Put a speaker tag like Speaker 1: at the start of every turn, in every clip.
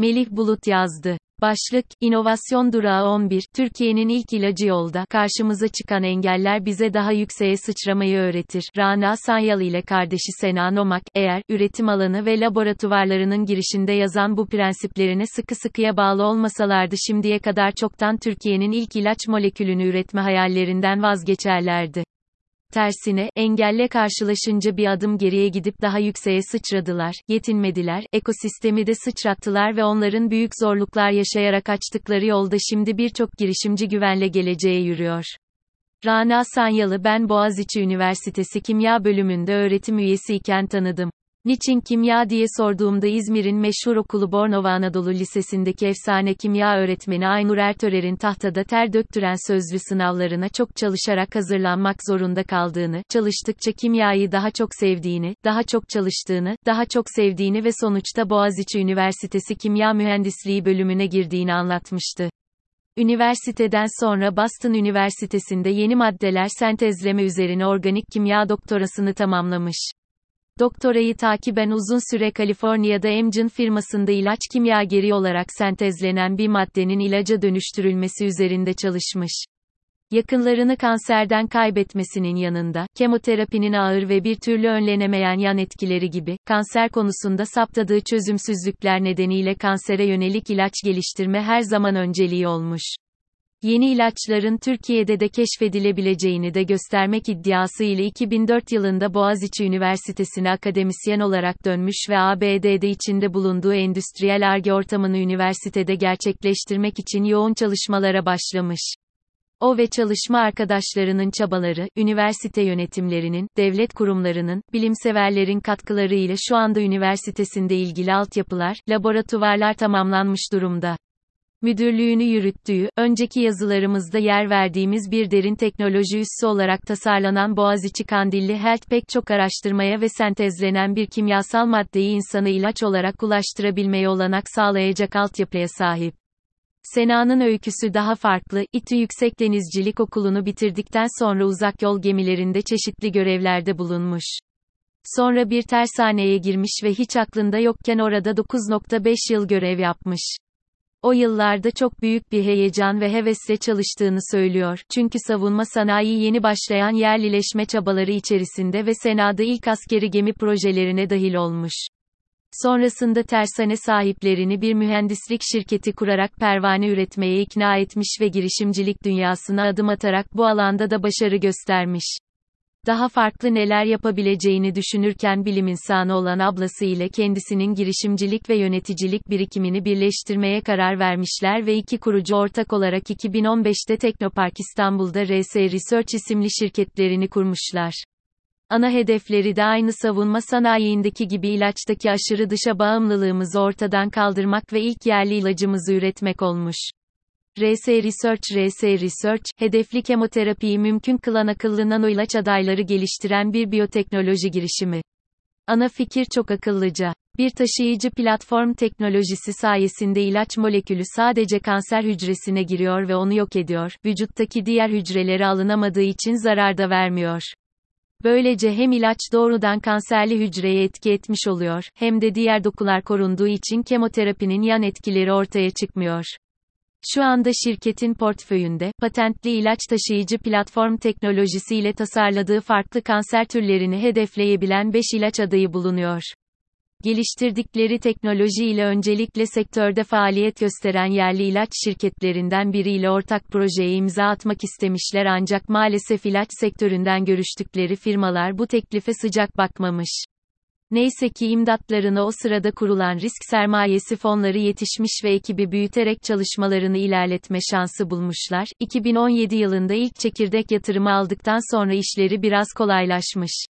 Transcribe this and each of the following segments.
Speaker 1: Melih Bulut yazdı. Başlık, İnovasyon Durağı 11, Türkiye'nin ilk ilacı yolda, karşımıza çıkan engeller bize daha yükseğe sıçramayı öğretir. Rana Sanyal ile kardeşi Sena Nomak, eğer, üretim alanı ve laboratuvarlarının girişinde yazan bu prensiplerine sıkı sıkıya bağlı olmasalardı şimdiye kadar çoktan Türkiye'nin ilk ilaç molekülünü üretme hayallerinden vazgeçerlerdi. Tersine, engelle karşılaşınca bir adım geriye gidip daha yükseğe sıçradılar, yetinmediler, ekosistemi de sıçrattılar ve onların büyük zorluklar yaşayarak açtıkları yolda şimdi birçok girişimci güvenle geleceğe yürüyor. Rana Sanyalı ben Boğaziçi Üniversitesi Kimya Bölümünde öğretim üyesi iken tanıdım. Niçin kimya diye sorduğumda İzmir'in meşhur okulu Bornova Anadolu Lisesi'ndeki efsane kimya öğretmeni Aynur Ertörer'in tahtada ter döktüren sözlü sınavlarına çok çalışarak hazırlanmak zorunda kaldığını, çalıştıkça kimyayı daha çok sevdiğini, daha çok çalıştığını, daha çok sevdiğini ve sonuçta Boğaziçi Üniversitesi Kimya Mühendisliği bölümüne girdiğini anlatmıştı. Üniversiteden sonra Boston Üniversitesi'nde yeni maddeler sentezleme üzerine organik kimya doktorasını tamamlamış. Doktorayı takiben uzun süre Kaliforniya'da Amgen firmasında ilaç kimyageri olarak sentezlenen bir maddenin ilaca dönüştürülmesi üzerinde çalışmış. Yakınlarını kanserden kaybetmesinin yanında, kemoterapinin ağır ve bir türlü önlenemeyen yan etkileri gibi, kanser konusunda saptadığı çözümsüzlükler nedeniyle kansere yönelik ilaç geliştirme her zaman önceliği olmuş. Yeni ilaçların Türkiye'de de keşfedilebileceğini de göstermek iddiası ile 2004 yılında Boğaziçi Üniversitesi'ne akademisyen olarak dönmüş ve ABD'de içinde bulunduğu endüstriyel arge ortamını üniversitede gerçekleştirmek için yoğun çalışmalara başlamış. O ve çalışma arkadaşlarının çabaları, üniversite yönetimlerinin, devlet kurumlarının, bilimseverlerin katkıları ile şu anda üniversitesinde ilgili altyapılar, laboratuvarlar tamamlanmış durumda müdürlüğünü yürüttüğü, önceki yazılarımızda yer verdiğimiz bir derin teknoloji üssü olarak tasarlanan Boğaziçi Kandilli Health pek çok araştırmaya ve sentezlenen bir kimyasal maddeyi insana ilaç olarak ulaştırabilmeye olanak sağlayacak altyapıya sahip. Sena'nın öyküsü daha farklı, İTÜ Yüksek Denizcilik Okulu'nu bitirdikten sonra uzak yol gemilerinde çeşitli görevlerde bulunmuş. Sonra bir tersaneye girmiş ve hiç aklında yokken orada 9.5 yıl görev yapmış. O yıllarda çok büyük bir heyecan ve hevesle çalıştığını söylüyor. Çünkü savunma sanayi yeni başlayan yerlileşme çabaları içerisinde ve Sena'da ilk askeri gemi projelerine dahil olmuş. Sonrasında tersane sahiplerini bir mühendislik şirketi kurarak pervane üretmeye ikna etmiş ve girişimcilik dünyasına adım atarak bu alanda da başarı göstermiş. Daha farklı neler yapabileceğini düşünürken bilim insanı olan ablası ile kendisinin girişimcilik ve yöneticilik birikimini birleştirmeye karar vermişler ve iki kurucu ortak olarak 2015'te Teknopark İstanbul'da RS Research isimli şirketlerini kurmuşlar. Ana hedefleri de aynı savunma sanayiindeki gibi ilaçtaki aşırı dışa bağımlılığımızı ortadan kaldırmak ve ilk yerli ilacımızı üretmek olmuş. RS Research RS Research, hedefli kemoterapiyi mümkün kılan akıllı nano ilaç adayları geliştiren bir biyoteknoloji girişimi. Ana fikir çok akıllıca. Bir taşıyıcı platform teknolojisi sayesinde ilaç molekülü sadece kanser hücresine giriyor ve onu yok ediyor. Vücuttaki diğer hücreleri alınamadığı için zarar da vermiyor. Böylece hem ilaç doğrudan kanserli hücreye etki etmiş oluyor, hem de diğer dokular korunduğu için kemoterapinin yan etkileri ortaya çıkmıyor. Şu anda şirketin portföyünde, patentli ilaç taşıyıcı platform teknolojisiyle tasarladığı farklı kanser türlerini hedefleyebilen 5 ilaç adayı bulunuyor. Geliştirdikleri teknoloji ile öncelikle sektörde faaliyet gösteren yerli ilaç şirketlerinden biriyle ortak projeye imza atmak istemişler ancak maalesef ilaç sektöründen görüştükleri firmalar bu teklife sıcak bakmamış. Neyse ki imdatlarına o sırada kurulan risk sermayesi fonları yetişmiş ve ekibi büyüterek çalışmalarını ilerletme şansı bulmuşlar. 2017 yılında ilk çekirdek yatırımı aldıktan sonra işleri biraz kolaylaşmış.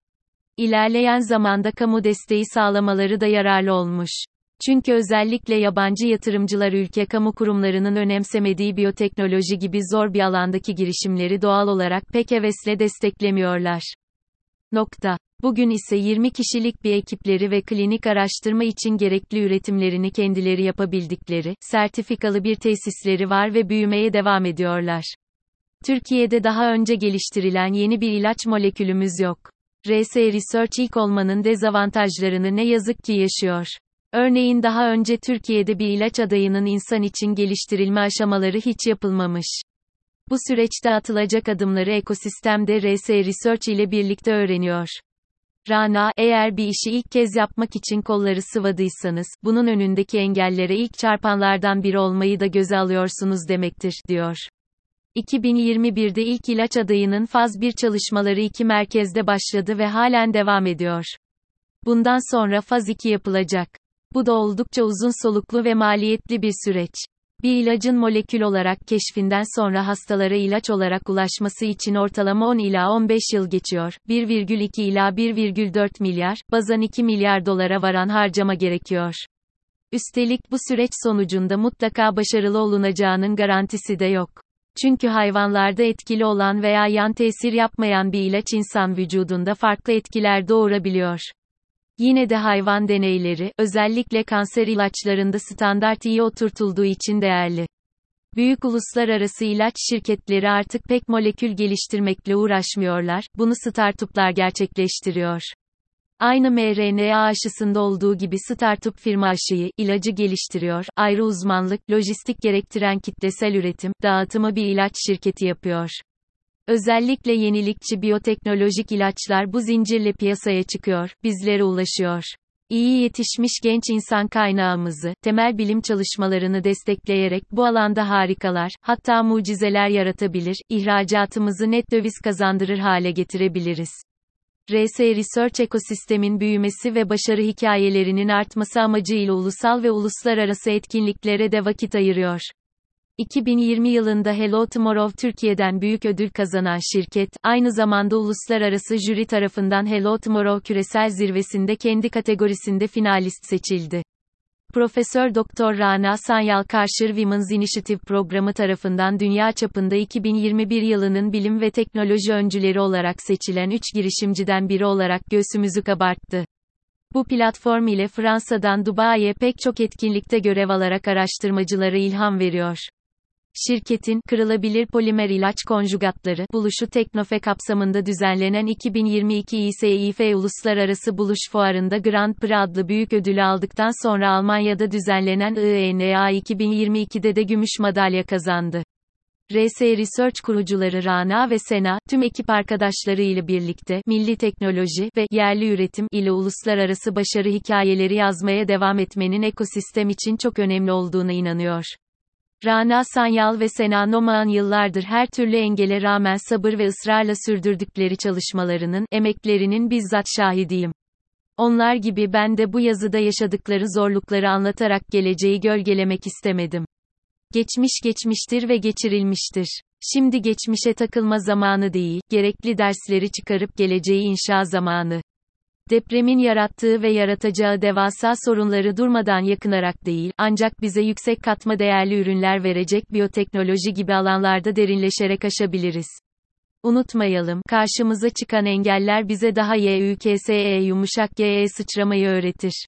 Speaker 1: İlerleyen zamanda kamu desteği sağlamaları da yararlı olmuş. Çünkü özellikle yabancı yatırımcılar ülke kamu kurumlarının önemsemediği biyoteknoloji gibi zor bir alandaki girişimleri doğal olarak pek hevesle desteklemiyorlar. Nokta. Bugün ise 20 kişilik bir ekipleri ve klinik araştırma için gerekli üretimlerini kendileri yapabildikleri, sertifikalı bir tesisleri var ve büyümeye devam ediyorlar. Türkiye'de daha önce geliştirilen yeni bir ilaç molekülümüz yok. RS Research ilk olmanın dezavantajlarını ne yazık ki yaşıyor. Örneğin daha önce Türkiye'de bir ilaç adayının insan için geliştirilme aşamaları hiç yapılmamış. Bu süreçte atılacak adımları ekosistemde RS Research ile birlikte öğreniyor. Rana, eğer bir işi ilk kez yapmak için kolları sıvadıysanız, bunun önündeki engellere ilk çarpanlardan biri olmayı da göze alıyorsunuz demektir, diyor. 2021'de ilk ilaç adayının faz 1 çalışmaları iki merkezde başladı ve halen devam ediyor. Bundan sonra faz 2 yapılacak. Bu da oldukça uzun soluklu ve maliyetli bir süreç. Bir ilacın molekül olarak keşfinden sonra hastalara ilaç olarak ulaşması için ortalama 10 ila 15 yıl geçiyor. 1,2 ila 1,4 milyar, bazan 2 milyar dolara varan harcama gerekiyor. Üstelik bu süreç sonucunda mutlaka başarılı olunacağının garantisi de yok. Çünkü hayvanlarda etkili olan veya yan tesir yapmayan bir ilaç insan vücudunda farklı etkiler doğurabiliyor. Yine de hayvan deneyleri, özellikle kanser ilaçlarında standart iyi oturtulduğu için değerli. Büyük uluslararası ilaç şirketleri artık pek molekül geliştirmekle uğraşmıyorlar, bunu startuplar gerçekleştiriyor. Aynı mRNA aşısında olduğu gibi startup firma aşıyı, ilacı geliştiriyor, ayrı uzmanlık, lojistik gerektiren kitlesel üretim, dağıtımı bir ilaç şirketi yapıyor. Özellikle yenilikçi biyoteknolojik ilaçlar bu zincirle piyasaya çıkıyor, bizlere ulaşıyor. İyi yetişmiş genç insan kaynağımızı, temel bilim çalışmalarını destekleyerek bu alanda harikalar, hatta mucizeler yaratabilir, ihracatımızı net döviz kazandırır hale getirebiliriz. RS Research ekosistemin büyümesi ve başarı hikayelerinin artması amacıyla ulusal ve uluslararası etkinliklere de vakit ayırıyor. 2020 yılında Hello Tomorrow Türkiye'den büyük ödül kazanan şirket, aynı zamanda uluslararası jüri tarafından Hello Tomorrow küresel zirvesinde kendi kategorisinde finalist seçildi. Profesör Doktor Rana Sanyal Karşır Women's Initiative programı tarafından dünya çapında 2021 yılının bilim ve teknoloji öncüleri olarak seçilen 3 girişimciden biri olarak göğsümüzü kabarttı. Bu platform ile Fransa'dan Dubai'ye pek çok etkinlikte görev alarak araştırmacılara ilham veriyor. Şirketin, kırılabilir polimer ilaç konjugatları, buluşu Teknofe kapsamında düzenlenen 2022 İSİF Uluslararası Buluş Fuarı'nda Grand Prix adlı büyük ödülü aldıktan sonra Almanya'da düzenlenen IENA 2022'de de gümüş madalya kazandı. RS Research kurucuları Rana ve Sena, tüm ekip arkadaşları ile birlikte, milli teknoloji ve yerli üretim ile uluslararası başarı hikayeleri yazmaya devam etmenin ekosistem için çok önemli olduğuna inanıyor. Rana Sanyal ve Sena Nomaan yıllardır her türlü engele rağmen sabır ve ısrarla sürdürdükleri çalışmalarının, emeklerinin bizzat şahidiyim. Onlar gibi ben de bu yazıda yaşadıkları zorlukları anlatarak geleceği gölgelemek istemedim. Geçmiş geçmiştir ve geçirilmiştir. Şimdi geçmişe takılma zamanı değil, gerekli dersleri çıkarıp geleceği inşa zamanı. Depremin yarattığı ve yaratacağı devasa sorunları durmadan yakınarak değil, ancak bize yüksek katma değerli ürünler verecek biyoteknoloji gibi alanlarda derinleşerek aşabiliriz. Unutmayalım, karşımıza çıkan engeller bize daha YÜKSE yumuşak GE sıçramayı öğretir.